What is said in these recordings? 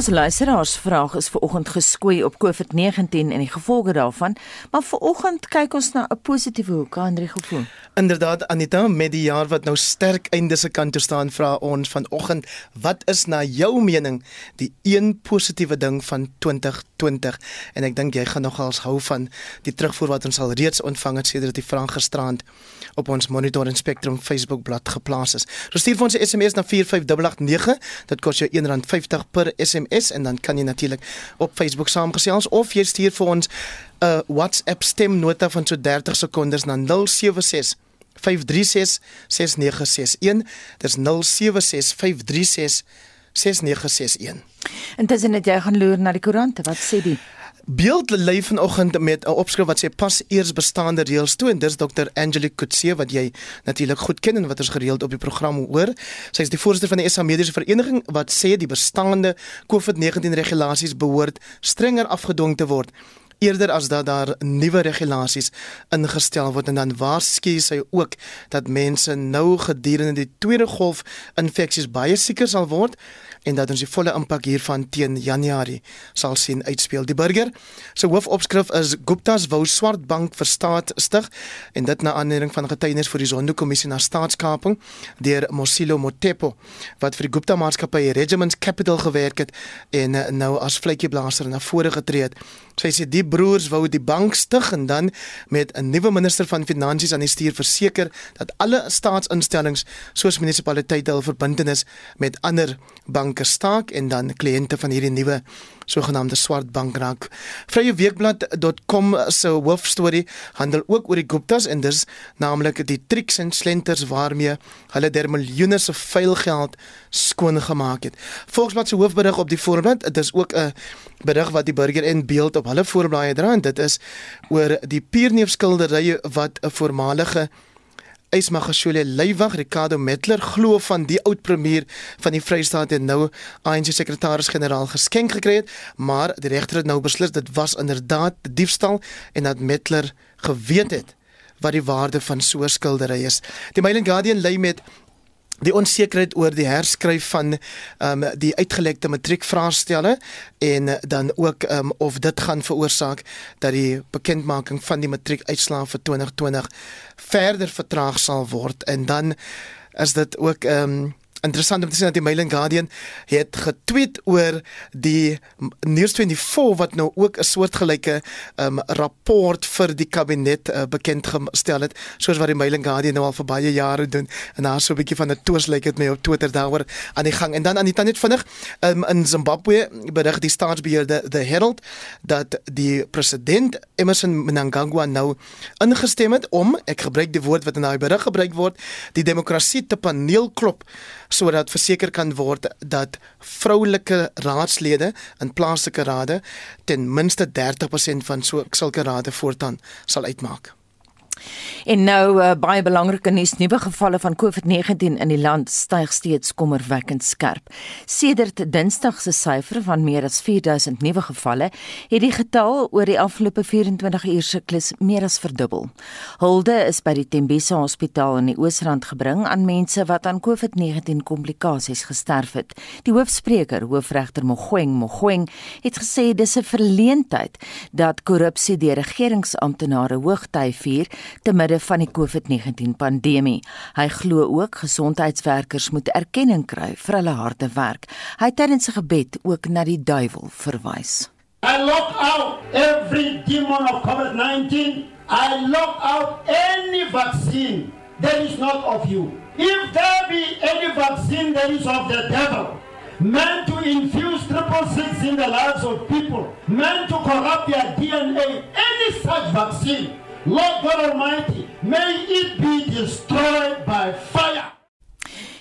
Ons luisteraarsvraag is vanoggend geskoei op COVID-19 en die gevolge daarvan, maar vanoggend kyk ons na 'n positiewe hoek, Andre gevoel. Inderdaad Anita, met die jaar wat nou sterk einde se kant toe staan, vra ons vanoggend, wat is na jou mening die een positiewe ding van 2020? En ek dink jy gaan nogals hou van die terugvoer wat ons al reeds ontvang het sedert die vraag gisterand op ons Monitor en Spectrum Facebook bladsy geplaas is. So stuur vir ons 'n SMS na 45889. Dit kos jou R1.50 per SMS en dan kan jy natuurlik op Facebook saamgesels of jy stuur vir ons 'n WhatsApp stemnota van so 30 sekondes na 076 536 6961. Dis 076 536 6961. Intussen het jy gaan loer na die koerante. Wat sê die? Beeld lê vanoggend met 'n opskrif wat sê pas eers bestaande reëls toe en dis Dr. Angelique Kutse wat jy natuurlik goed ken en wat ons gereeld op die program hoor. Sy is die voorsitter van die SA Mediese Vereniging wat sê die bestaande COVID-19 regulasies behoort strenger afgedwing te word eerder as dat daar nuwe regulasies ingestel word en dan waarsku sy ook dat mense nou gedurende die tweede golf infeksies baie sieker sal word en dat ons die volle impak hiervan teen Januarie sal sien uitspeel. Die burger se hoofopskrif is Gupta's wou swart bank vir staat stig en dit na aanleiding van getuienis vir die Zondo-kommissie na staatskaping deur Mosilo Motepo wat vir die Gupta maatskappy Regiments Capital gewerk het en nou as vletjieblaser na vore getree het. Sy sê die broers wou die bank stig en dan met 'n nuwe minister van finansies aan die stuur verseker dat alle staatsinstellings soos munisipaliteite hul verbintenis met ander banke staak en dan kliënte van hierdie nuwe sogenaamde swart bank raak. Vrye weekblad.com se hoofstorie handel ook oor die Guptas en dis naamlik die triks en slenters waarmee hulle der miljoene se vuil geld skoon gemaak het. Volksblad se hoofberig op die voorblad, dit is ook 'n berig wat die burger en beeld op hulle voorblaaie dra en dit is oor die pierneefskilderye wat 'n voormalige Ysmagashule Leiwag Ricardo Metler glo van die oud premier van die Vrystaat en nou ANC sekretaris-generaal geskenk gekry het, maar die regter het nou beslis dit was inderdaad diefstal en dat Metler geweet het wat die waarde van so 'n skildery is. Die Mail and Guardian lê met die onsekerheid oor die herskryf van ehm um, die uitgelekte matriekvraestelle en dan ook ehm um, of dit gaan veroorsaak dat die bekendmaking van die matriekuitslae vir 2020 verder vertraag sal word. En dan is dit ook ehm um, interessant om te sien dat die Mail and Guardian het getweet oor die News24 wat nou ook 'n soortgelyke um, rapport vir die kabinet uh, bekend gestel het soos wat die Mail and Guardian nou al vir baie jare doen. En daar so 'n bietjie van 'n toos lyk dit my op Twitter daaroor aan die gang. En dan aan die tannie vinnig um, in Zimbabwe berig die staatsbeheerde The Herald dat die president Emmerson Mnangagwa nou ingestem het om ek gebruik die woord wat in daai berig gebruik word die demokrasie te paneelklop sodat verseker kan word dat vroulike raadslede in plaaslike rade ten minste 30% van so sulke rade voortaan sal uitmaak. En nou uh, baie belangrike nuus, nuwe gevalle van COVID-19 in die land styg steeds kommerwekkend skerp. Sedert Dinsdag se syfer van meer as 4000 nuwe gevalle, het die getal oor die afgelope 24 uur siklus meer as verdubbel. Hulde is by die Tembisa Hospitaal in die Oosrand gebring aan mense wat aan COVID-19 komplikasies gesterf het. Die hoofspreker, hoofregter Mogoeng Mogoeng, het gesê dis 'n verleentheid dat korrupsie deur regeringsamptenare hoogty vier te midde van die COVID-19 pandemie. Hy glo ook gesondheidswerkers moet erkenning kry vir hulle harde werk. Hy het tydens sy gebed ook na die duiwel verwys. I lock out every demon of COVID-19. I lock out any vaccine that is not of you. If there be any vaccine that is of the devil, meant to infuse triple six in the lives of people, meant to corrupt their DNA, any such vaccine Lord God Almighty, may it be destroyed by fire.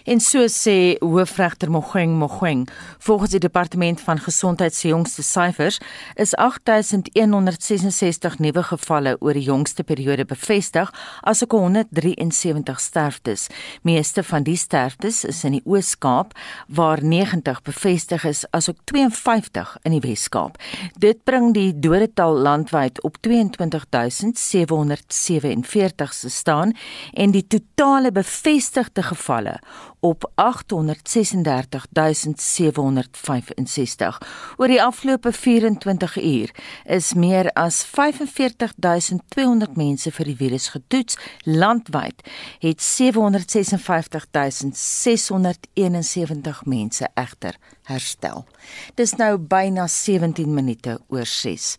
En so sê hoofregter Mogoeng Mogoeng, volgens die departement van gesondheid se jongste syfers, is 8166 nuwe gevalle oor die jongste periode bevestig, asook 173 sterftes. Meeste van die sterftes is in die Oos-Kaap, waar 90 bevestig is, asook 52 in die Wes-Kaap. Dit bring die dodetal landwyd op 22747 se staan en die totale bevestigde gevalle op 836765. Oor die afgelope 24 uur is meer as 45200 mense vir die virus getoets. Landwyd het 756671 mense egter herstel. Dis nou byna 17 minute oor 6.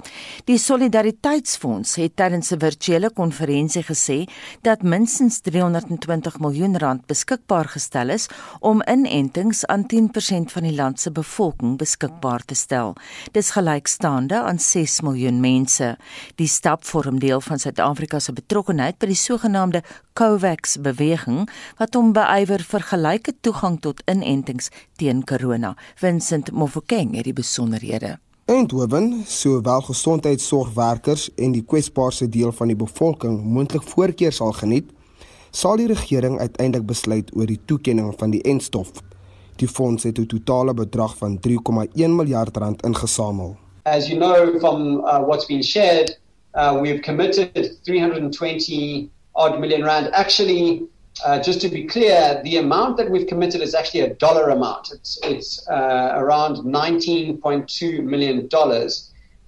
Die Solidariteitsfonds het tydens 'n virtuele konferensie gesê dat minstens 320 miljoen rand beskikbaar gestel is om inentings aan 10% van die land se bevolking beskikbaar te stel. Dis gelykstaande aan 6 miljoen mense. Die stap vorm deel van Suid-Afrika se betrokkeheid by die sogenaamde COVAX beweging wat hom beywer vir gelyke toegang tot inentings teen corona. Vincent Mofokeng het die besonderhede. Eindhoven, sowel gesondheidsorgwerkers en die kwesbaarste deel van die bevolking moontlik voorkeur sal geniet, sal die regering uiteindelik besluit oor die toekenning van die enstof. Die fonds het 'n totale bedrag van 3,1 miljard rand ingesamel. As you know from uh, what's been shared, uh, we've committed 320 odd million rand. Actually, uh, just to be clear, the amount that we've committed is actually a dollar amount. It's it's uh, around 19.2 million dollars.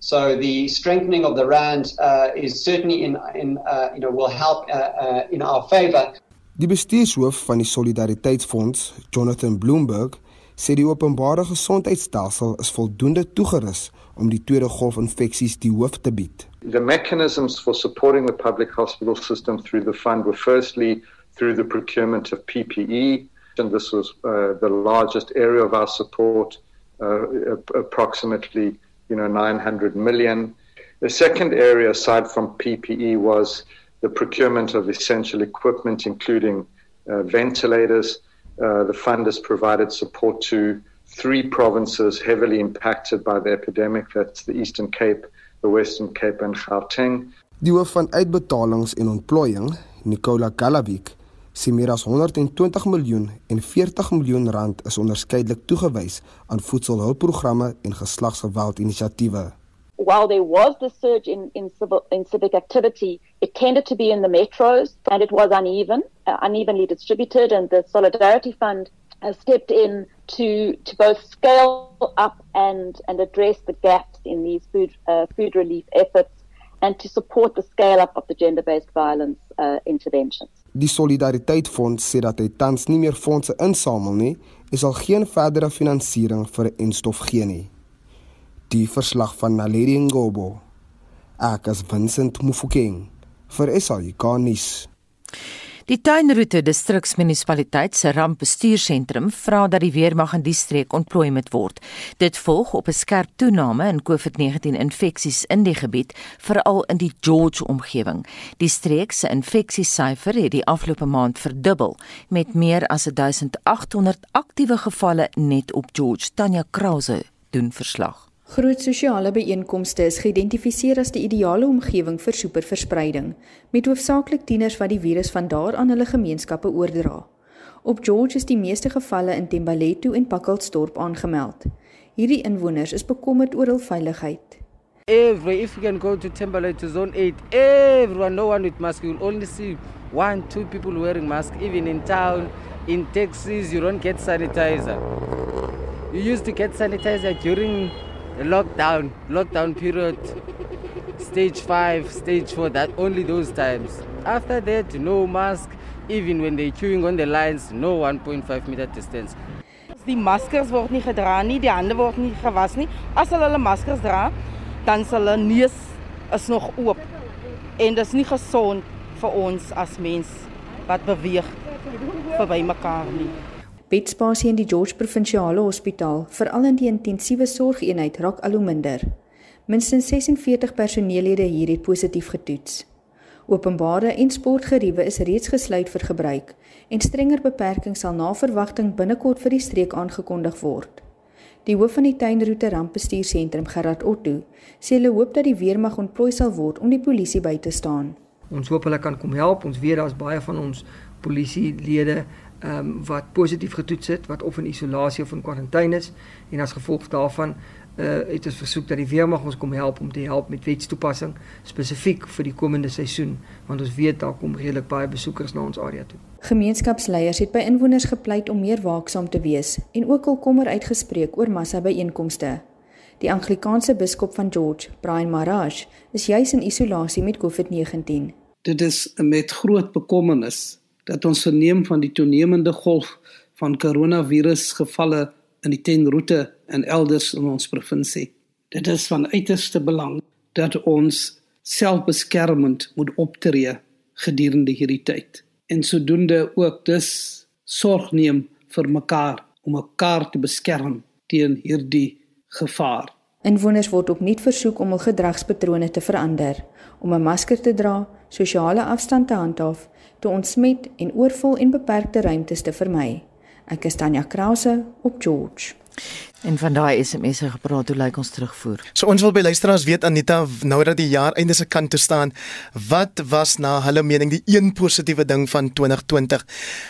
So the strengthening of the rand uh, is certainly in in uh, you know will help uh, uh, in our favor. Die bestuurshoof van die Solidariteitsfonds, Jonathan Bloomberg, sê die openbare gesondheidstelsel is voldoende toegerus om die tweede golf infeksies die hoof te bied. The mechanisms for supporting the public hospital system through the fund were firstly through the procurement of PPE and this was uh, the largest area of our support uh, approximately you know 900 million. The second area aside from PPE was the procurement of essential equipment including uh, ventilators. Uh, the fund has provided support to three provinces heavily impacted by the epidemic that's the Eastern Cape, the Western Cape and Gauteng. Die hoof van uitbetalings en ontplooiing, Nicola Galavik, sê meer as 120 miljoen en 40 miljoen rand is onderskeidelik toegewys aan voedselhulpprogramme en geslagsgeweldinisiatiewe. While there was the surge in in civil in civic activity, it tended to be in the metros and it was uneven, uh, unevenly distributed and the Solidarity Fund has stepped in to to both scale up and and address the gaps in these food uh, food relief efforts and to support the scale up of the gender based violence uh, interventions. Die Solidariteit Fonds sê dat hy tans nie meer fondse insamel nie en sal geen verdere finansiering vir enstof gee nie. Die verslag van Naledi Ngobo. Ek as Vincent Mufokeng vir SAK nuus. Die Tuinroete distriksmunisipaliteit se rampbestuursentrum vra dat die weermag in die streek ontplooi moet word. Dit volg op 'n skerp toename in COVID-19 infeksies in die gebied, veral in die George omgewing. Die streek se infeksiesyfer het die afgelope maand verdubbel met meer as 1800 aktiewe gevalle net op George. Tanya Krause doen verslag. Groot sosiale byeenkomste is geïdentifiseer as die ideale omgewing vir superverspreiding, met hoofsaaklik tieners wat die virus van daar aan hulle gemeenskappe oordra. Op George is die meeste gevalle in Tembaletu en Pakkelsdorp aangemeld. Hierdie inwoners is bekommerd oor hul veiligheid. Every if you can go to Tembaletu zone 8, everyone no one with mask you will only see one two people wearing mask even in town in taxis you don't get sanitizer. You used to get sanitizer during lockdown, lockdown period, stage five, stage four, that only those times. After that, no mask, even when they're queuing on the lines, no 1.5 meter distance. Die maskers word nie gedra nie, die hande word nie gewas nie. As hulle hulle maskers dra, dan sal hulle neus is nog oop. En dis nie gesond vir ons as mens wat beweeg verby mekaar nie. Bedspasie in die George Provinsiale Hospitaal, veral in die intensiewe sorgeenheid, raak al hoe minder. Minstens 46 personeellede hier het positief getoets. Openbare en sportgeriewe is reeds gesluit vir gebruik en strenger beperkings sal na verwagting binnekort vir die streek aangekondig word. Die hoof van die tuinroete rampbestuursentrum, Gerard Otto, sê hulle hoop dat die weermag ontplooi sal word om die polisie by te staan. Ons hoop hulle kan kom help. Ons weet daar's baie van ons polisielede ehm um, wat positief getoets het wat of in isolasie of in kwarantyne is en as gevolg daarvan uh het ons versoek dat die weermag ons kom help om te help met wetstoepassing spesifiek vir die komende seisoen want ons weet daar kom redelik baie besoekers na ons area toe. Gemeenskapsleiers het by inwoners gepleit om meer waaksaam te wees en ook al kommer uitgespreek oor massa byeenkomste. Die Anglikaanse biskop van George, Brian Maraj, is juis in isolasie met COVID-19. Dit is met groot bekommernis dat ons verneem van die toenemende golf van koronavirusgevalle in die 10 roete en elders in ons provinsie. Dit is van uiterste belang dat ons selfbeskermend moet optree gedurende hierdie tyd en sodoende ook dus sorg neem vir mekaar om mekaar te beskerm teen hierdie gevaar. Inwoners word opnuut versoek om hul gedragspatrone te verander, om 'n masker te dra, sosiale afstand te handhaaf, te ontsmet en oorvol en beperkte ruimtes te vermy. Ek is Tanya Krause op George. En van daai SMS'e gepraat, hoe lyk ons terugvoer? So ons wil by luisteraars weet Anita, nou dat die jaar einde se kant toe staan, wat was na hulle mening die een positiewe ding van 2020?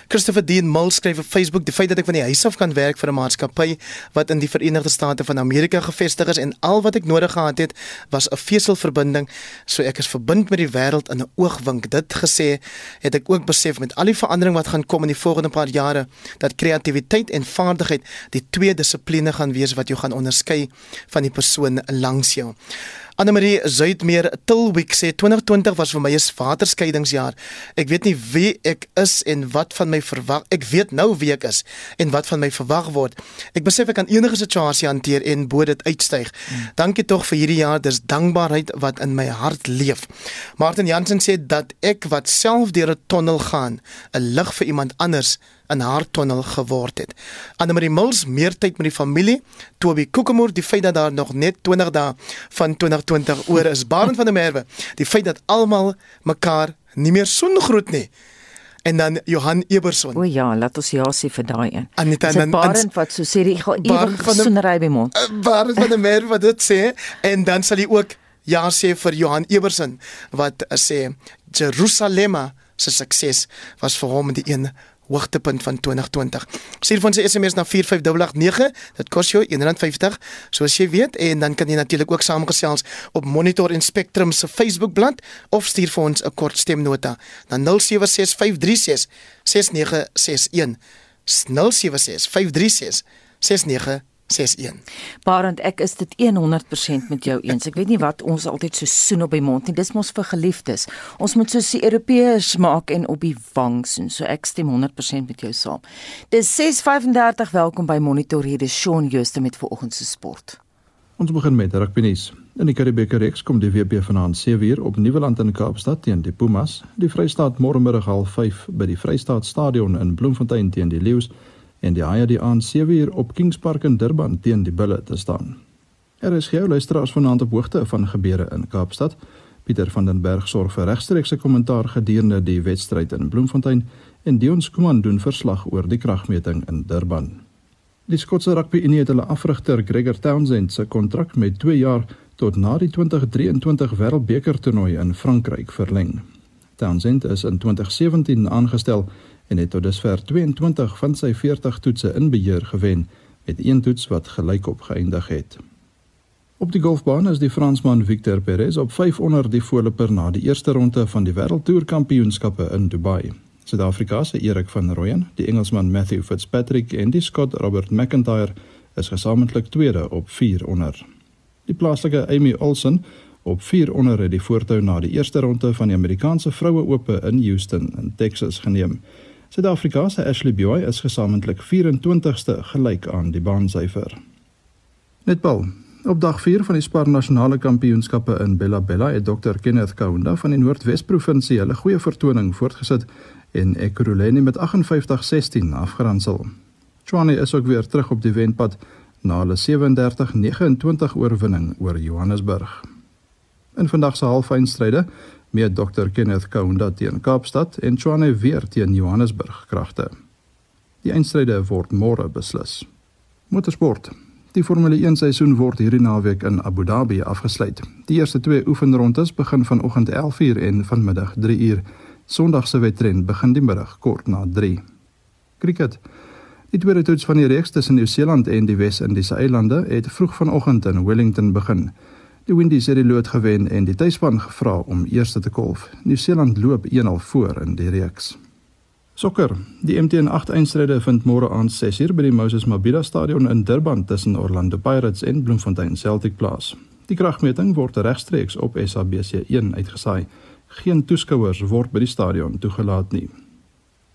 Christopher Dean Mull skryf op Facebook die feit dat ek van die huis af kan werk vir 'n maatskappy wat in die Verenigde State van Amerika gevestig is en al wat ek nodig gehad het was 'n veselverbinding, so ek is verbind met die wêreld in 'n oogwink. Dit gesê, het ek ook besef met al die verandering wat gaan kom in die volgende paar jare dat kreatiwiteit en vaardigheid die twee dissiplines gaan wees wat jou gaan onderskei van die persoon langs jou. Annelie Zuidmeer Tilwick sê 2020 was vir my 'n vaderskeidingsjaar. Ek weet nie wie ek is en wat van my verwag. Ek weet nou wie ek is en wat van my verwag word. Ek besef ek kan enige situasie hanteer en bo dit uitstyg. Hmm. Dankie tog vir hierdie jaar. Dis dankbaarheid wat in my hart leef. Martin Jansen sê dat ek wat self deur 'n tonnel gaan, 'n lig vir iemand anders in haar tonnel geword het. Annelie Mills meer tyd met die familie, Toby Kokemoor die feit dat daar nog net 20 dae van 2020 oor is, Barend van der Merwe, die feit dat almal mekaar nie meer soen groet nie. En dan Johan Eberson. O ja, laat ons ja sê vir daai een. Anita dan Barend wat so sê, ek gaan ewig soenery by mond. Eh, Barend van der Merwe wat dit sê en dan sal hy ook ja sê vir Johan Eberson wat sê Jerusalem se sukses was vir hom die een hoogtepunt van 2020. Stuur vir ons 'n SMS na 45889. Dit kos jou R1.50, soos jy weet, en dan kan jy natuurlik ook saamgesels op Monitor en Spectrum se Facebookblad of stuur vir ons 'n kort stemnota na 0765366961. 0765366961. 61. Barend, ek is dit 100% met jou eens. Ek weet nie wat ons altyd so soen op die mond nie. Dis mos vir geliefdes. Ons moet soos die Europeërs maak en op die wang soen. So ek stem 100% met jou saam. Dis 6:35. Welkom by Monitor hier. Dis Shaun Jooste met vanoggend se sport. Ons begin met rugby nuus. In die Karibeker reeks kom die WP vanaand 7uur op Nieuweland in Kaapstad teen die Pumas. Die Vrystaat môremiddag 05:30 by die Vrystaat Stadion in Bloemfontein teen die Lions en die Haie die aan 7 uur op Kings Park in Durban teen die Bulle te staan. Er is gehou luisteraars vanaand op hoogte van gebeure in Kaapstad. Pieter van den Berg sorg vir regstreekse kommentaar gedurende die wedstryd in Bloemfontein en Dion Skuman doen verslag oor die kragmeting in Durban. Die Skotse Rugby Unie het hulle afrigter Gregor Townsend se kontrak met 2 jaar tot na die 2023 Wêreldbeker toernooi in Frankryk verleng. Townsend is in 2017 aangestel en het tot dusver 22 van sy 40 toetse in beheer gewen met een toets wat gelykop geëindig het. Op die golfbaan is die Fransman Victor Perez op 5 onder die voorloper na die eerste ronde van die Wêreldtoer Kampioenskappe in Dubai. Suid-Afrika se Erik van Rooyen, die Engelsman Matthew Fitzpatrick en die Skot Robert McIntyre is gesamentlik tweede op 4 onder. Die plaaslike Amy Olsen op 4 onder het die voortou na die eerste ronde van die Amerikaanse vroue ope in Houston in Texas geneem. Suid-Afrika se Ashley Buy is gesamentlik 24ste gelyk aan die baansyfer. Netbal. Op dag 4 van die Spar Nasionale Kampioenskappe in Bella Bella het Dr Kenneth Kaunda van die Noordwes Provinsie 'n goeie vertoning voortgesit en Ekurhuleni met 58-16 afgeronsel. Chwane is ook weer terug op die wenpad na hulle 37-29 oorwinning oor Johannesburg. In vandag se halffinale met Dr Kenneth Kaunda teen Kaapstad en Tshwane weer teen Johannesburg kragte. Die eindstryde word môre beslis. Motorsport. Die Formule 1 seisoen word hierdie naweek in Abu Dhabi afgesluit. Die eerste twee oefenrondes begin vanoggend 11:00 en vanmiddag 3:00. Sondag se wedren begin die middag kort na 3. Cricket. Die tweede toets van die reeks tussen Nieu-Seeland en die Wes-Indiese eilande het vroeg vanoggend in Wellington begin. Die Windies het die lood gewen en die tuisspan gevra om eerste te kolf. Nieu-Seeland loop 1-0 voor in die reeks. Sokker. Die MTN 8 eindstryde vind môre aand 6uur by die Moses Mabhida Stadion in Durban tussen Orlando Pirates en Bloemfontein Celtic plaas. Die kragmeting word regstreeks op SABC1 uitgesaai. Geen toeskouers word by die stadion toegelaat nie.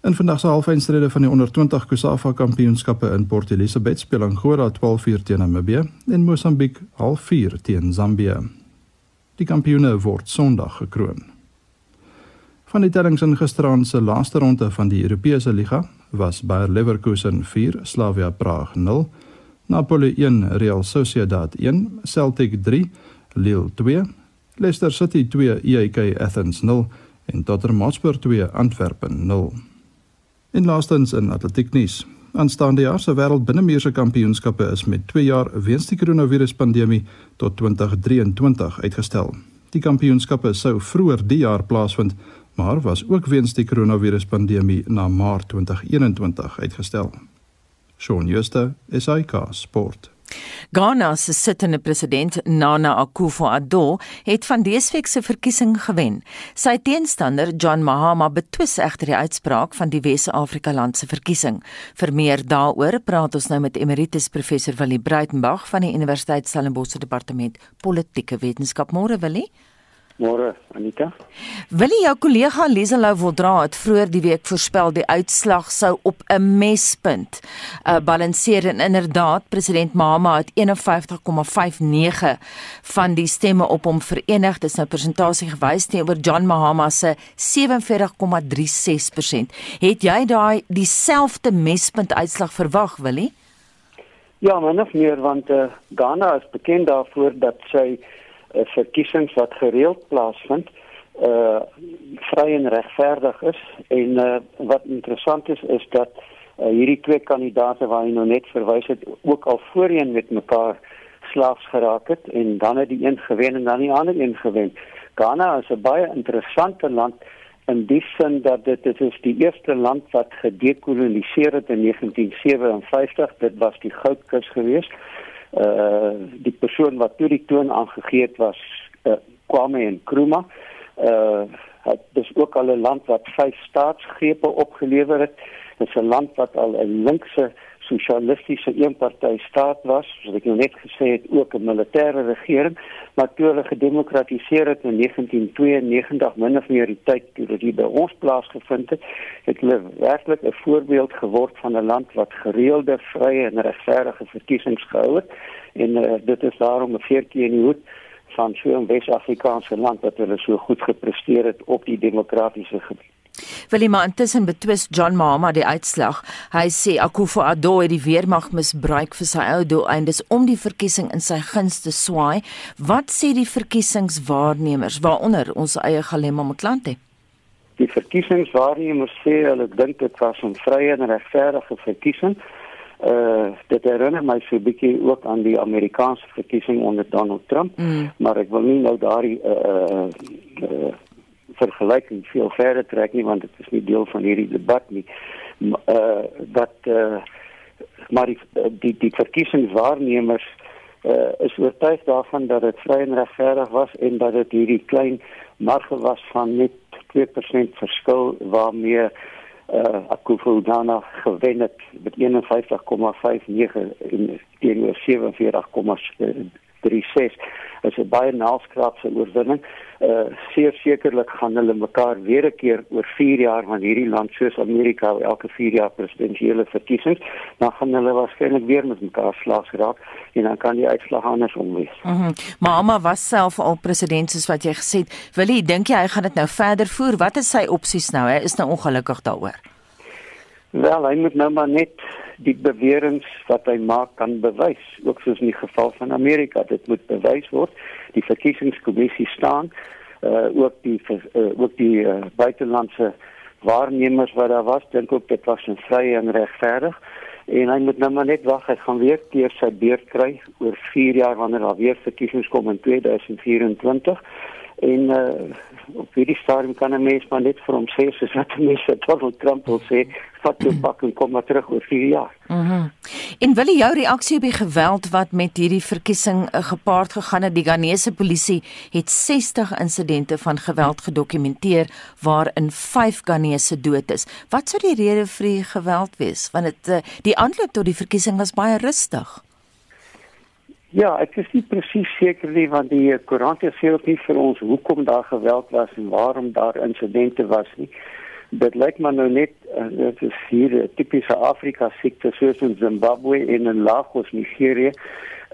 In vandag se halfeindstryde van die onder 20 Kusafa Kampioenskappe in Port Elizabeth speel Angola 12:00 teen Namibië en Mosambiek 0:30 teen Zambië. Die kampioene word Sondag gekroon. Van die tellings in gisteraand se laaste ronde van die Europese liga was Bayer Leverkusen 4, Slavia Praag 0, Napoli 1, Real Sociedad 1, Celtic 3, Lille 2, Leicester City 2, AEK Athens 0 en Tottenham Hotspur 2, Antwerpen 0. En laastens in atletieknuus. Aanstaande jaar se wêreldbinnemuurse kampioenskappe is met 2 jaar weens die koronaviruspandemie tot 2023 uitgestel. Die kampioenskappe sou vroeër die jaar plaasvind, maar was ook weens die koronaviruspandemie na Maart 2021 uitgestel. Shaun Schuster, SAK Sport. Ghana se sittende president Nana Akufo-Addo het van dese week se verkiesing gewen. Sy teenstander, John Mahama, betwis egter die uitspraak van die Wes-Afrika land se verkiesing. Vir meer daaroor praat ons nou met emeritus professor Willie Breitenberg van die Universiteit Stellenbosch se departement politieke wetenskap. Môre Willie. Môre, Anita. Willie, jou kollega Liselou Woldra het vroeër die week voorspel die uitslag sou op 'n mespunt uh, balanseer en inderdaad president Mahama het 51,59 van die stemme op hom verenig. Dis nou persentasie gewys teenoor John Mahama se 47,36%. Het jy daai dieselfde mespunt uitslag verwag, Willie? Ja, min of meer want uh, Ghana is bekend daarvoor dat sy uh, verkiesings wat gereeld plaasvind uh vry en regverdig is en uh wat interessant is is dat uh, hierdie twee kandidate waar jy nou net verwys het ook al voorheen met mekaar slaags geraak het en dan het die een gewen en dan die ander een gewen. Ghana is 'n baie interessante land in die sin dat dit dit is die eerste land wat gedekoloniseer het in 1957. Dit was die Goudkus geweest uh die persoon wat toe die toon aangegee het was uh, Kwame Nkrumah. Uh het dis ook al 'n land wat vyf staatsgrepe opgelewer het. Dit is 'n land wat al 'n linkse sosialistiese eenpartytjie staat was, soos ek nou net gesê het, ook 'n militêre regering, maar toe hulle gedemokratiseer het in 1992 min of meer die tyd toe dit by ons plaasgevind het, het hulle werklik 'n voorbeeld geword van 'n land wat gereelde, vrye en regverdige verkiesings gehou het en uh, dit is daarom 'n veertjie in die hoed van so 'n Wes-Afrikaanse land wat hulle so goed gepresteer het op die demokratiese gebied. Willie maar intussen betwis John Mahama die uitslag. Hy sê Akufo-Addo het die weermag misbruik vir sy ou doeleindes om die verkiesing in sy guns te swaai. Wat sê die verkiesingswaarnemers waaronder ons eie Galema Motlanthe? Die verkiesingswaarnemers sê hulle dink dit was 'n vrye en regverdige verkiesing. Uh dit herinner my so 'n bietjie ook aan die Amerikaanse verkiesing onder Donald Trump, mm. maar ek wil nie nou daardie uh uh, uh vergelyking veel verder trek nie want dit is nie deel van hierdie debat nie. Uh dat uh maar die die, die verkiesingswaarnemers uh is oortuig daarvan dat dit vry en regverdig was en dat dit hierdie klein marge was van net 2% verskil waarmee uh Akufo-Addo gewen het met 51,59 en teenoor 47,36 is 'n baie naalskraapse oorwinning. Uh seer sekerlik gaan hulle mekaar weer 'n keer oor 4 jaar van hierdie land soos Amerika elke 4 jaar presidentsiële verkiesings, dan gaan hulle waarskynlik weer met mekaar slaags raak en dan kan die uitslag andersom wees. Mhm. Mm Mama was self al president soos wat jy gesê het. Wil jy dink jy hy gaan dit nou verder voer? Wat is sy opsies nou? Hy is nou ongelukkig daaroor. Wel, hy moet nou maar net die beweringe wat hy maak kan bewys, ook soos in die geval van Amerika, dit moet bewys word. Die verkiesingskommissie staan uh ook die uh, ook die uh, buitelandse waarnemers wat daar was, dink ook dit was 'n vrye en regverdig. En hy moet nou maar net wag, hy gaan weer keer sy beurt kry oor 4 jaar wanneer daar weer verkiesings kom in 2024 en uh, op hierdie stadium kan 'n mens maar net vir hom sê soos wat mense Donald Trump wil sê vat jou pak en kom maar terug oor 4 jaar. Mhm. Mm en wil jy jou reaksie op die geweld wat met hierdie verkiesing uh, gepaard gegaan het? Die Ghanese polisie het 60 insidente van geweld gedokumenteer waarin 5 Ghanese dood is. Wat sou die rede vir die geweld wees? Want dit uh, die aanloop tot die verkiesing was baie rustig. Ja, ek is nie presies seker nie want die koerant sê ook nie vir ons hoekom daar geweld was en waarom daar insidente was nie. Dit lyk maar nou net uh, dit is hier 'n tipiese Afrika siekte soos in Zimbabwe en in Lagos, Nigerië.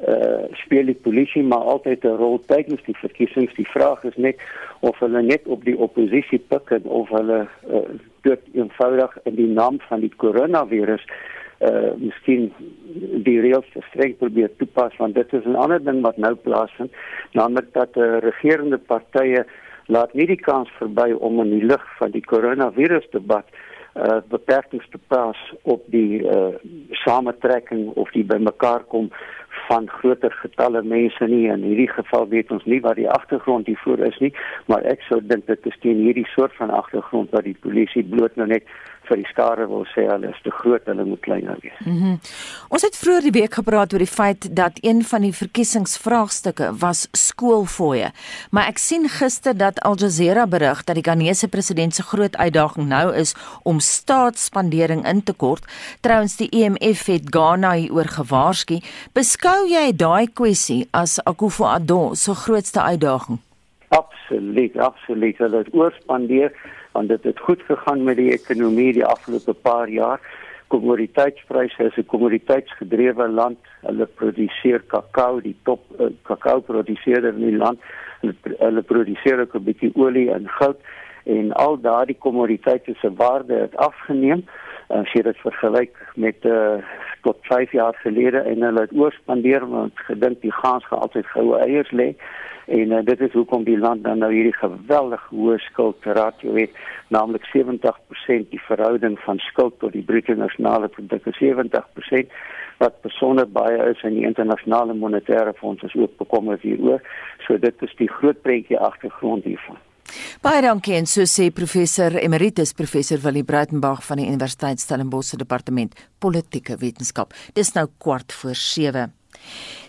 Uh speel die polisie maar altyd 'n rol tydens die verkiesings. Die vraag is net of hulle net op die oppositie pik en of hulle uh, dit eenvoudig in die naam van die koronavirus uh miskien die reëls streng probeer toepas want dit is 'n ander ding wat nou plaasvind naamlik dat uh, regerende partye laat nie die kans verby om in die lig van die koronavirus debat uh beperkings te plaas op die uh sametrekking of die bymekaar kom van groter getalle mense nie. In hierdie geval weet ons nie wat die agtergrond hiervoor is nie maar ek sou dink dit is teen hierdie soort van agtergrond wat die polisie bloot nou net vir die skare wil sê hulle is te groot, hulle moet kleiner wees. Mm -hmm. Ons het vroeër die week gepraat oor die feit dat een van die verkiesingsvraagstukke was skoolfooie. Maar ek sien gister dat Al Jazeera berig dat die Ghanese president se groot uitdaging nou is om staatsspandering in te kort. Trouwens die EMF het Ghana hieroor gewaarsku. Beskou jy daai kwessie as Akufo-Addo se grootste uitdaging? Absoluut, absoluut. Hulle het oorspandeer want dit het goed gegaan met die ekonomie die afgelope paar jaar. Kommoditeitspryse is 'n kommoditeitsgedrewe land. Hulle produseer kakao, die top uh, kakao produseerder in die land. Hulle, hulle produseer ook 'n bietjie olie en goud en al daardie kommoditeite se waarde het afgeneem as jy dit vergelyk met uh, tot 5 jaar gelede en hulle het oorspandeer want gedink die gaans gaan altyd goue eiers lê en uh, dit is hoekom die land dan nou hierdie geweldig hoë skuldratio het naamlik 70% die verhouding van skuld tot die bruto nasionale produk is 70% wat besonder baie is in die internasionale monetaire fonds is ook bekommerd hieroor so dit is die groot prentjie agtergrond hiervan Baie dankie en so sê professor emeritus professor Willie Breitenberg van die Universiteit Stellenbosch se departement politieke wetenskap. Dis nou kwart voor 7.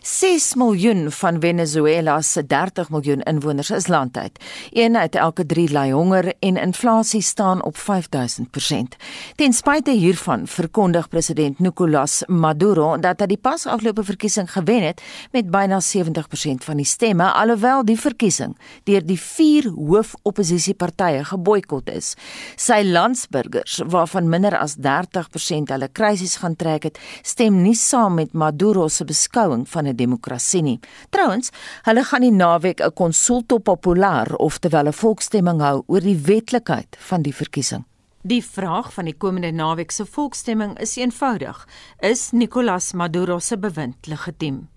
6 miljoen van Venezuela se 30 miljoen inwoners is landuit. Een uit elke 3 ly honger en inflasie staan op 5000%. Ten spyte hiervan verkondig president Nicolas Maduro dat hy die pas afgelope verkiesing gewen het met byna 70% van die stemme alhoewel die verkiesing deur die vier hoofopposisiepartye geboikot is. Sy landsburgers waarvan minder as 30% hulle krisis gaan trek het, stem nie saam met Maduro se beskouing van 'n demokrasie nie. Trouwens, hulle gaan die naweek 'n konsulto populair of terwyl 'n volksstemming hou oor die wetlikheid van die verkiesing. Die vraag van die komende naweek se volksstemming is eenvoudig: Is Nicolas Maduro se bewind legitiem?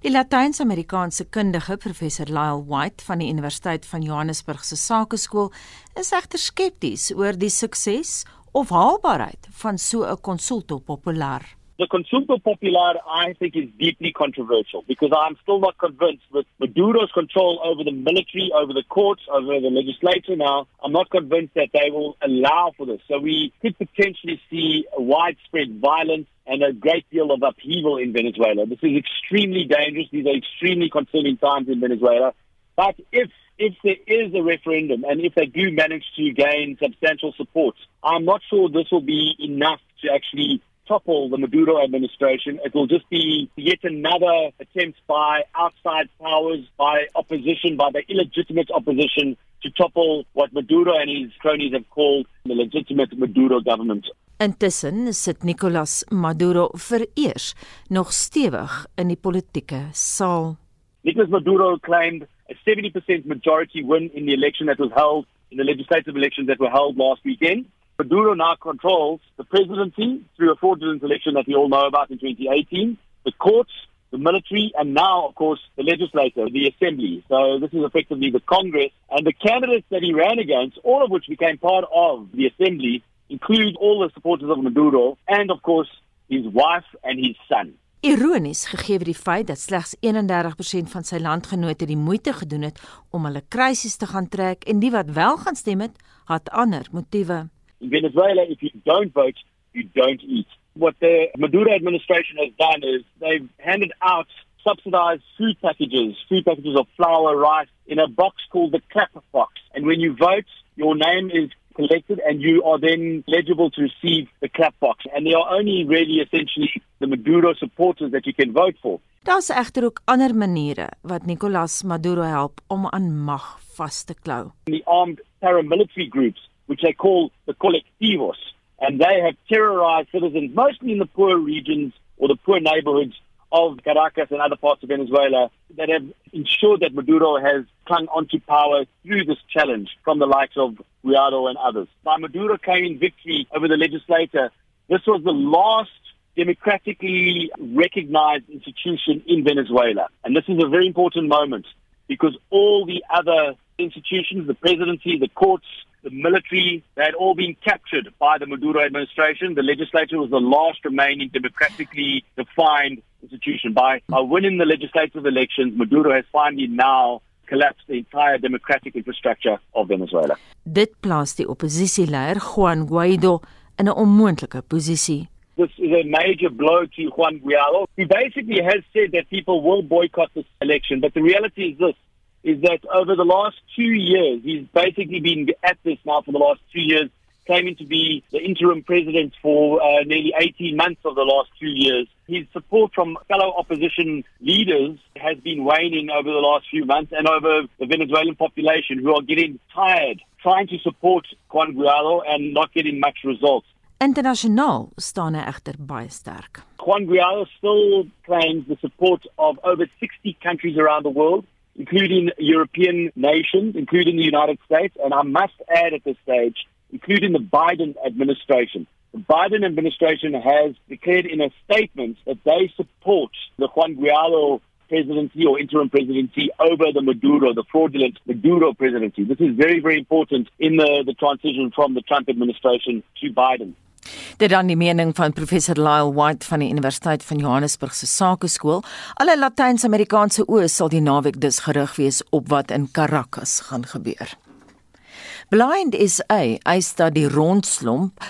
Die Latyns-Amerikaanse kundige professor Lyle White van die Universiteit van Johannesburg se Sakeskool is egter skepties oor die sukses of haalbaarheid van so 'n konsulto populair. The consulta popular, I think, is deeply controversial because I'm still not convinced with Maduro's control over the military, over the courts, over the legislature now. I'm not convinced that they will allow for this. So we could potentially see widespread violence and a great deal of upheaval in Venezuela. This is extremely dangerous. These are extremely concerning times in Venezuela. But if if there is a referendum and if they do manage to gain substantial support, I'm not sure this will be enough to actually topple the Maduro administration. It will just be yet another attempt by outside powers, by opposition, by the illegitimate opposition to topple what Maduro and his cronies have called the legitimate Maduro government. Intussen sit Nicolas Maduro vereers nog stewig in die politieke saal. Nicolas Maduro claimed a 70% majority win in the election that was held in the legislative elections that were held last weekend. Maduro now controls the presidency through a fraudulent election that we all know about in 2018, the courts, the military, and now, of course, the legislature, the assembly. So this is effectively the Congress. And the candidates that he ran against, all of which became part of the assembly, include all the supporters of Maduro and, of course, his wife and his son. Ironies gegee die feit dat slegs 31% van sy landgenote die moeite gedoen het om hulle krisis te gaan trek en die wat wel gaan stem het, het ander motiewe. In Venezuela, if you don't vote, you don't eat. What the Maduro administration has done is they've handed out subsidized food packages, food packages of flour, rice, in a box called the clapper box. And when you vote, your name is collected and you are then eligible to receive the clap box. And there are only really essentially the Maduro supporters that you can vote for. Daar's egter ook ander maniere wat Nicolas Maduro help om aan mag vas te klou. The armed paramilitary groups, which they call the colectivos, and they have terrorized citizens mostly in the poor regions or the poor neighborhoods of Caracas and other parts of Venezuela that have ensured that Maduro has clung onto power through this challenge from the likes of Guaido and others. By Maduro claiming victory over the legislature. this was the last democratically recognized institution in Venezuela. And this is a very important moment because all the other institutions, the presidency, the courts, the military, they had all been captured by the Maduro administration. The legislature was the last remaining democratically defined institution. By, by winning the legislative elections, Maduro has finally now collapsed the entire democratic infrastructure of Venezuela. Dit plaas die oppositieleier Juan Guaido in 'n onmoontlike posisie. This is a major blow to Juan Guaido. He basically has said that people will boycott this election, but the reality is this is that over the last two years, he's basically been at this now for the last two years, claiming to be the interim president for uh, nearly 18 months of the last two years. His support from fellow opposition leaders has been waning over the last few months and over the Venezuelan population who are getting tired trying to support Juan Guaido and not getting much results. Internasionaal staan hy egter baie sterk. Juan Guaido still claims the support of over 60 countries around the world including European nations, including the United States, and I must add at this stage, including the Biden administration. The Biden administration has declared in a statement that they support the Juan Guaido presidency or interim presidency over the Maduro, the fraudulent Maduro presidency. This is very, very important in the, the transition from the Trump administration to Biden. Dit dan die mening van professor Lyle White van die Universiteit van Johannesburg se Sakeskool. Alle Latyns-Amerikaanse oë sal die naweek dus gerig wees op wat in Caracas gaan gebeur. Blind SA eis dat die rondslomp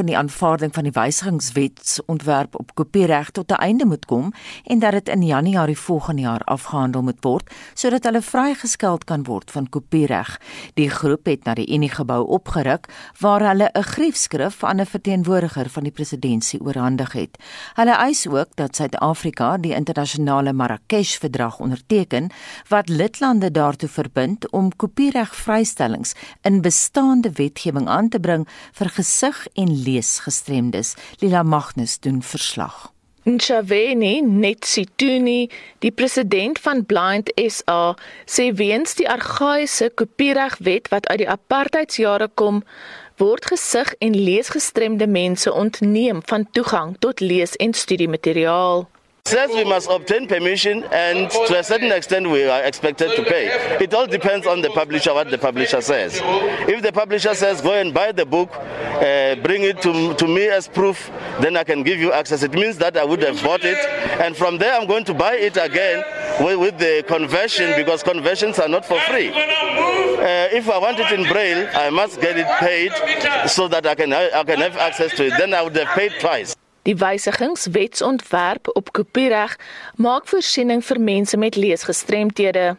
in die aanvaarding van die wysigingswetsontwerp op kopiereg tot 'n einde moet kom en dat dit in Januarie volgende jaar afgehandel moet word sodat hulle vrygeskeld kan word van kopiereg. Die groep het na die Unie gebou opgeruk waar hulle 'n griefskrif aan 'n verteenwoordiger van die presidentskap oorhandig het. Hulle eis ook dat Suid-Afrika die internasionale Marrakesh-verdrag onderteken wat lidlande daartoe verbind om kopiereg vrystellings in bestaande wetgewing aan te bring vir gesig en leesgestremdes. Lila Magnus doen verslag. Nchaveni Netsituni, die president van Blind SA, sê weens die argaïese kopieregwet wat uit die apartheidsjare kom, word gesig en leesgestremde mense ontneem van toegang tot lees- en studiemateriaal. Says we must obtain permission, and to a certain extent, we are expected to pay. It all depends on the publisher, what the publisher says. If the publisher says, go and buy the book, uh, bring it to, to me as proof, then I can give you access. It means that I would have bought it, and from there, I'm going to buy it again with, with the conversion because conversions are not for free. Uh, if I want it in Braille, I must get it paid so that I can, I can have access to it. Then I would have paid twice. Die wysigingswetsontwerp op kopiereg maak voorsiening vir mense met leesgestremthede.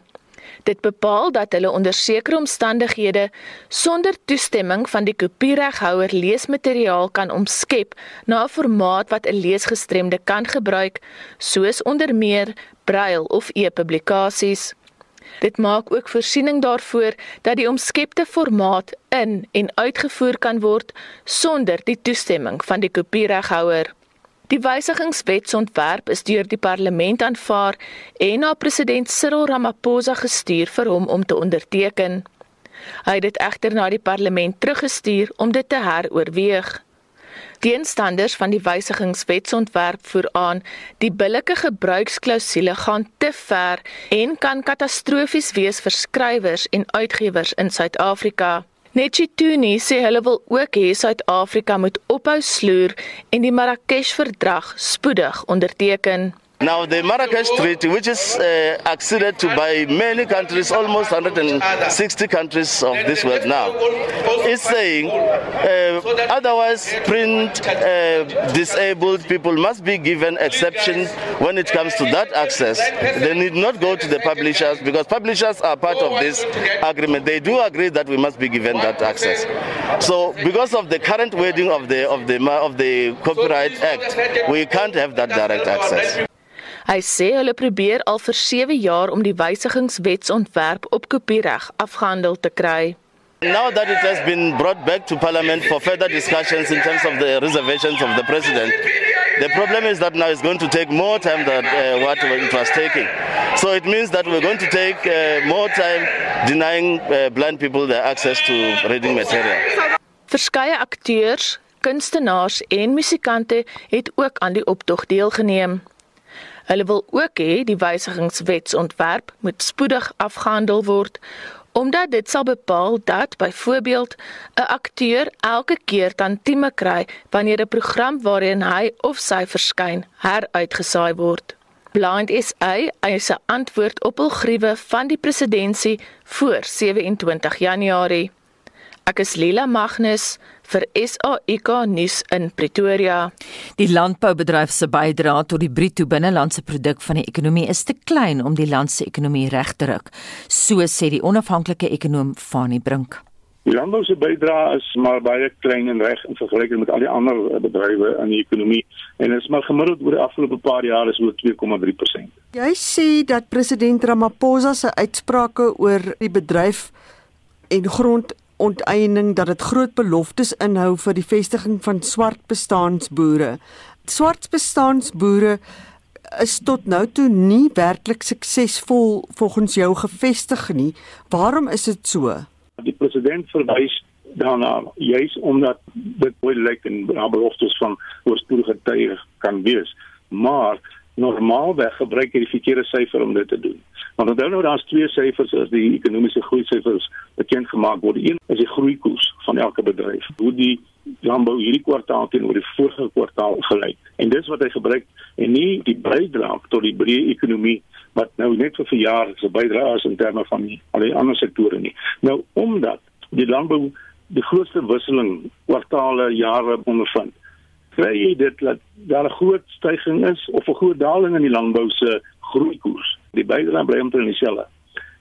Dit bepaal dat hulle onder sekere omstandighede sonder toestemming van die kopiereghouer leesmateriaal kan omskep na 'n formaat wat 'n leesgestremde kan gebruik, soos onder meer braille of e-publikasies. Dit maak ook voorsiening daarvoor dat die omskepte formaat in en uitgevoer kan word sonder die toestemming van die kopiereghouer. Die wysigingswetsontwerp is deur die parlement aanvaar en na president Cyril Ramaphosa gestuur vir hom om te onderteken. Hy het dit egter na die parlement teruggestuur om dit te heroorweeg. Teenstanders van die wysigingswetsontwerp voer aan die billike gebruiksklausule gaan te ver en kan katastrofies wees vir skrywers en uitgewers in Suid-Afrika. Netjituni sê hulle wil ook hê Suid-Afrika moet ophou sloer en die Marrakesh-verdrag spoedig onderteken. Now, the Marrakesh Treaty, which is uh, acceded to by many countries, almost 160 countries of this world now, is saying uh, otherwise print uh, disabled people must be given exception when it comes to that access. They need not go to the publishers because publishers are part of this agreement. They do agree that we must be given that access. So, because of the current wording of the of the of the Copyright Act, we can't have that direct access. Hy sê hulle probeer al vir 7 jaar om die wysigingswetsontwerp op kopiereg afgehandel te kry. Now that it has been brought back to Parliament for further discussions in terms of the reservations of the President, the problem is that now it's going to take more time than uh, what it was taking. So it means that we're going to take uh, more time denying uh, blind people their access to reading material. Verskeie akteurs, kunstenaars en musikante het ook aan die optog deelgeneem. Hulle wil ook hê die wysigingswetsontwerp moet spoedig afgehandel word omdat dit sal bepaal dat byvoorbeeld 'n akteur elke keer tantieme kry wanneer 'n program waarin hy of sy verskyn heruitgesaai word. Blind SA eis 'n antwoord op hul gruwe van die presidentskap voor 27 Januarie. Ek is Lila Magnus vir SAIK nuus in Pretoria. Die landboubedryf se bydrae tot die bruto binnelandse produk van die ekonomie is te klein om die land se ekonomie reg te ruk, so sê die onafhanklike ekonom Fanie Brink. Die landbou se bydrae is maar baie klein en reg in vergelyking met al die ander bedrywe in die ekonomie en dit is maar gemiddeld oor die afgelope paar jaar is oor 2,3%. Jy sê dat president Ramaphosa se uitsprake oor die bedryf en grond onteiening dat dit groot beloftes inhou vir die vestiging van swart bestaansboere. Swart bestaansboere is tot nou toe nie werklik suksesvol volgens jou gevestig nie. Waarom is dit so? Die president verwys daarna juis omdat dit mooi lyk en beloftes van oorspronklik tye kan wees. Maar normaalweg gebruik jy die verkeerde syfer om dit te doen. Want onthou nou daar's twee syfers as die ekonomiese groei syfers bekend gemaak word. Een is die groeikoers van elke bedryf. Hoe die landbou hierdie kwartaal teenoor die vorige kwartaal gelyk. En dis wat hy gebruik en nie die bydrae tot die breë ekonomie wat nou net vir verjaar se bydrae is in terme van die, al die ander sektore nie. Nou omdat die landbou die grootste wisseling kwartaale jare ondervind kry jy dit dat daar 'n groot stygings is of 'n groot daling in die landbou se groeikoers. Die bydrae bly omtrent dieselfde.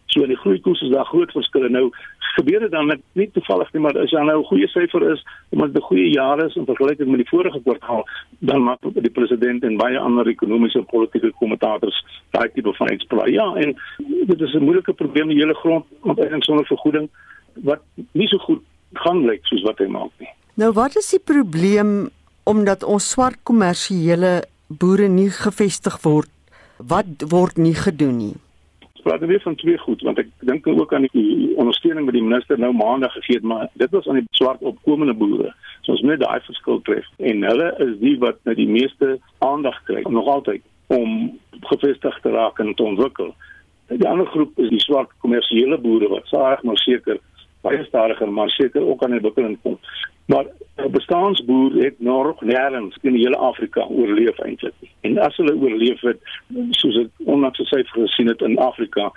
So in die groeikoers is daar groot verskille. Nou gebeur dit dan net nie toevallig nie, maar as daar nou 'n goeie syfer is, omdat dit 'n goeie jaar is in vergelyking met die vorige kwartaal, dan maak die president en baie ander ekonomiese en politieke kommentators daai tipe van uitspraak. Ja, en dit is 'n moeilike probleem die hele grond onteiening sonder vergoeding wat nie so goed gaan lyk soos wat hy maak nie. Nou wat is die probleem omdat ons swart kommersiële boere nie gevestig word wat word nie gedoen nie? Praat weer van twee goed want ek dink ook aan die ondersteuning wat die minister nou maandag gegee het maar dit was aan die swart opkomende boere. So ons moet daai verskil tref. En hulle is die wat nou die meeste aandag kry nog altyd om gevestig te raak en te ontwikkel. Die ander groep is die swart kommersiële boere wat saag maar seker baie stadiger maar seker ook aan die ontwikkeling kom Maar 'n bestaansboer het nog nêrens in die hele Afrika oorleef eintlik. En as hulle oorleef het, soos ek onlangs gesê gesien het in Afrika,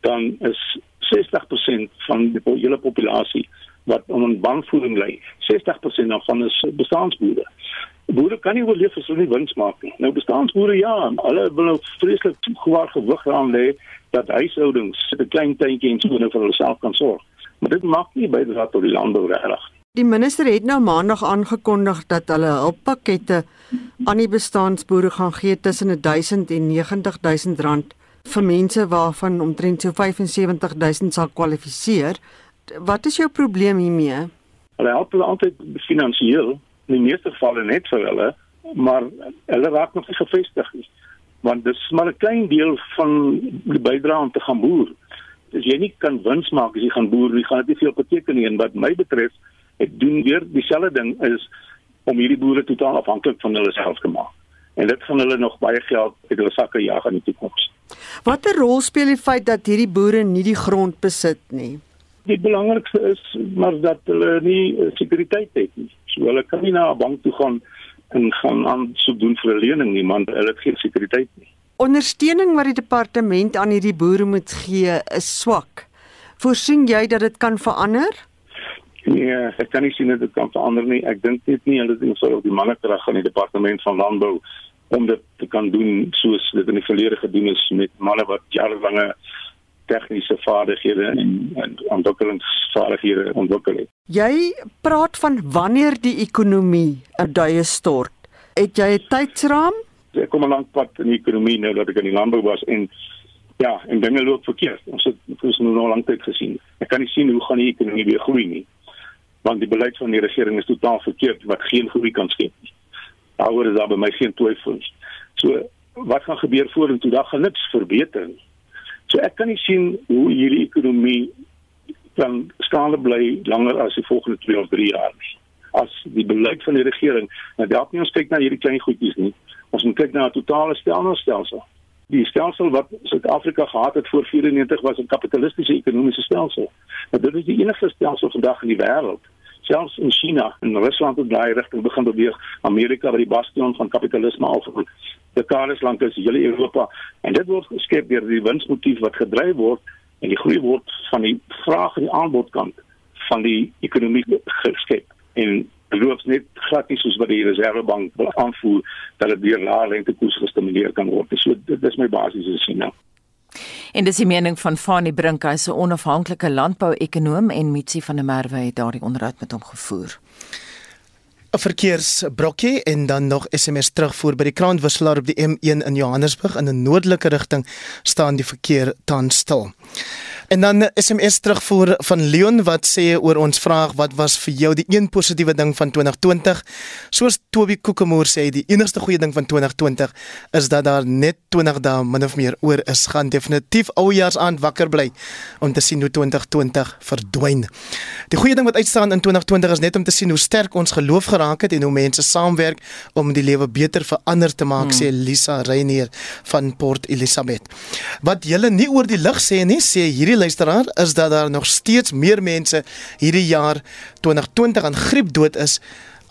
dan is 60% van die hele populasie wat onder bankvoeding ly. 60% daarvan is bestaansboere. Boere kan nie oorleef as hulle nie wins maak nie. Nou bestaansboere ja, hulle wil nou vreeslik gwaar gewig aan lê dat huishoudings 'n klein tuintjie en so nou vir hulle self kan sorg. Maar dit maak nie bydra tot die landbou regtig. Die minister het nou maandag aangekondig dat hulle hulppakkette aan die bestaansboere gaan gee tussen 1000 en 90000 rand vir mense waarvan omtrent so 75000 sal kwalifiseer. Wat is jou probleem hiermee? Hulle help hulle altyd finansiëel, in die meeste gevalle net vir hulle, maar hulle raak nog nie gevestig nie. Want dit is maar 'n klein deel van die bydrae om te gaan boer. As jy nie kan wins maak as jy gaan boer nie, gaan dit nie veel beteken nie en wat my betref ek doen weer dieselfde ding is om hierdie boere totaal afhanklik van hulle self te maak. En dit gaan hulle nog baie geld uit hulle sakke jag in die toekoms. Watter rol speel die feit dat hierdie boere nie die grond besit nie? Die belangrikste is maar dat hulle nie uh, sekuriteit het nie. So hulle kan nie na 'n bank toe gaan en gaan aan so doen vir 'n lening nie, want hulle het geen sekuriteit nie. Ondersteuning wat die departement aan hierdie boere moet gee is swak. Voorsien jy dat dit kan verander? Nee, ek kan nie sien dat dit kan verander nie. Ek dink net nie hulle ding sou op die mannekrag van die departement van landbou om dit te kan doen soos dit in die verlede gedoen is met manne wat jarelange tegniese vaardighede en, en ontwikkelingsvaardighede ontwikkel het. Jy praat van wanneer die ekonomie 'n duie stort. Het jy 'n tydsraam? Ek kom 'n lank pad in die ekonomie nou dat ek in die landbou was en ja, en dinge loop verkeerd. Ons het ons nou nog lank tyd gesien. Ek kan nie sien hoe gaan die ekonomie weer groei nie. Want die beleid van die regering is totaal verkeerd wat geen groei kan skep nie. Daaroor is daar by my geen twyfels. So wat gaan gebeur vorentoe? Daar gaan niks verbeter nie. So ek kan nie sien hoe hierdie ekonomie kan staande bly langer as die volgende 2 of 3 jaar nie. As die beleid van die regering, nou dalk nie ons kyk na hierdie klein goedjies nie. Ons moet kyk na 'n totale stelsel. Die stelsel wat Suid-Afrika gehad het voor 94 was 'n kapitalistiese ekonomiese stelsel. Nou dit is die enigste stelsel vandag in die wêreld selfs in China en Rusland het daai rigting begin beweeg. Amerika wat die bastion van kapitalisme al vir dekades lank is, hele Europa en dit word geskep deur die winsmotief wat gedryf word en die groei word van die vraag en die aanbodkant van die ekonomie geskep. En geloof net glad nie soos wat die reservebank wil aanvoer dat dit deur lae rentekoerse gestimuleer kan word. So dit is my basiese sien nou. En dis die mening van Fanie Brink, hy's 'n onafhanklike landbou-ekonoom en Mitsi van der Merwe het daardie onderhoud met hom gevoer. 'n Verkeersbrokkie en dan nog SMS terugvoer by die kraanwisselaar op die M1 in Johannesburg in 'n noordelike rigting staan die verkeer tans stil. En dan SMS terugvoer van Leon wat sê oor ons vraag wat was vir jou die een positiewe ding van 2020? Soos Toby Kokemoor sê, die enigste goeie ding van 2020 is dat daar net 20 dae min of meer oor is. Gaan definitief oujaarsaand wakker bly om te sien hoe 2020 verdwyn. Die goeie ding wat uitstaan in 2020 is net om te sien hoe sterk ons geloof geraak het en hoe mense saamwerk om die lewe beter vir ander te maak, hmm. sê Lisa Reinier van Port Elizabeth. Wat julle nie oor die lig sê nie, sê hierdie hierdie luisteraar is dat daar nog steeds meer mense hierdie jaar 2020 aan griep dood is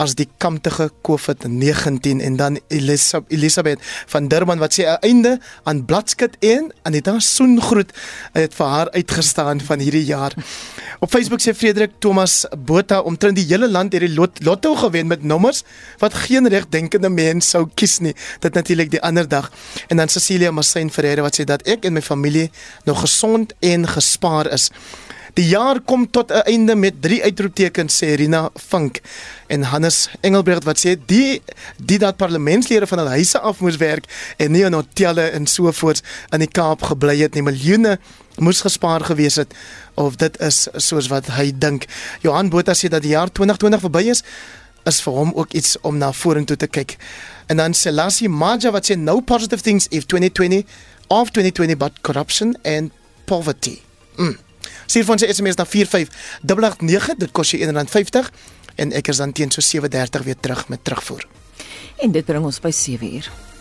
as die kamptige COVID-19 en dan Elisabeth, Elisabeth van Durban wat sê einde aan bladskit en Anita Soengroet het vir haar uitgestaan van hierdie jaar. Op Facebook sê Frederik Thomas Botha omtrent die hele land hierdie lot, lotto gewen met nommers wat geen regdenkende mens sou kies nie. Dit natuurlik die ander dag. En dan Cecilia Massain Ferreira wat sê dat ek en my familie nog gesond en gespaar is. Die jaar kom tot 'n einde met drie uitroeptekens sê Rina Vink en Hannes Engelbrecht wat sê die die dat parlementslede van hul huise af moes werk en nie in hotelle en so voort in die Kaap gebly het nie. Miljoene moes gespaar gewees het of dit is soos wat hy dink. Johan Botha sê dat die jaar 2020 verby is is vir hom ook iets om na vorentoe te kyk. En dan Selassie Maja wat sê no positive things if 2020 of 2020 but corruption and poverty. Mm. Stuur vir ons 'n SMS na 45889, dit kos jou R1.50 en ek is dan teen so 7:30 weer terug met terugvoer. En dit bring ons by 7:00.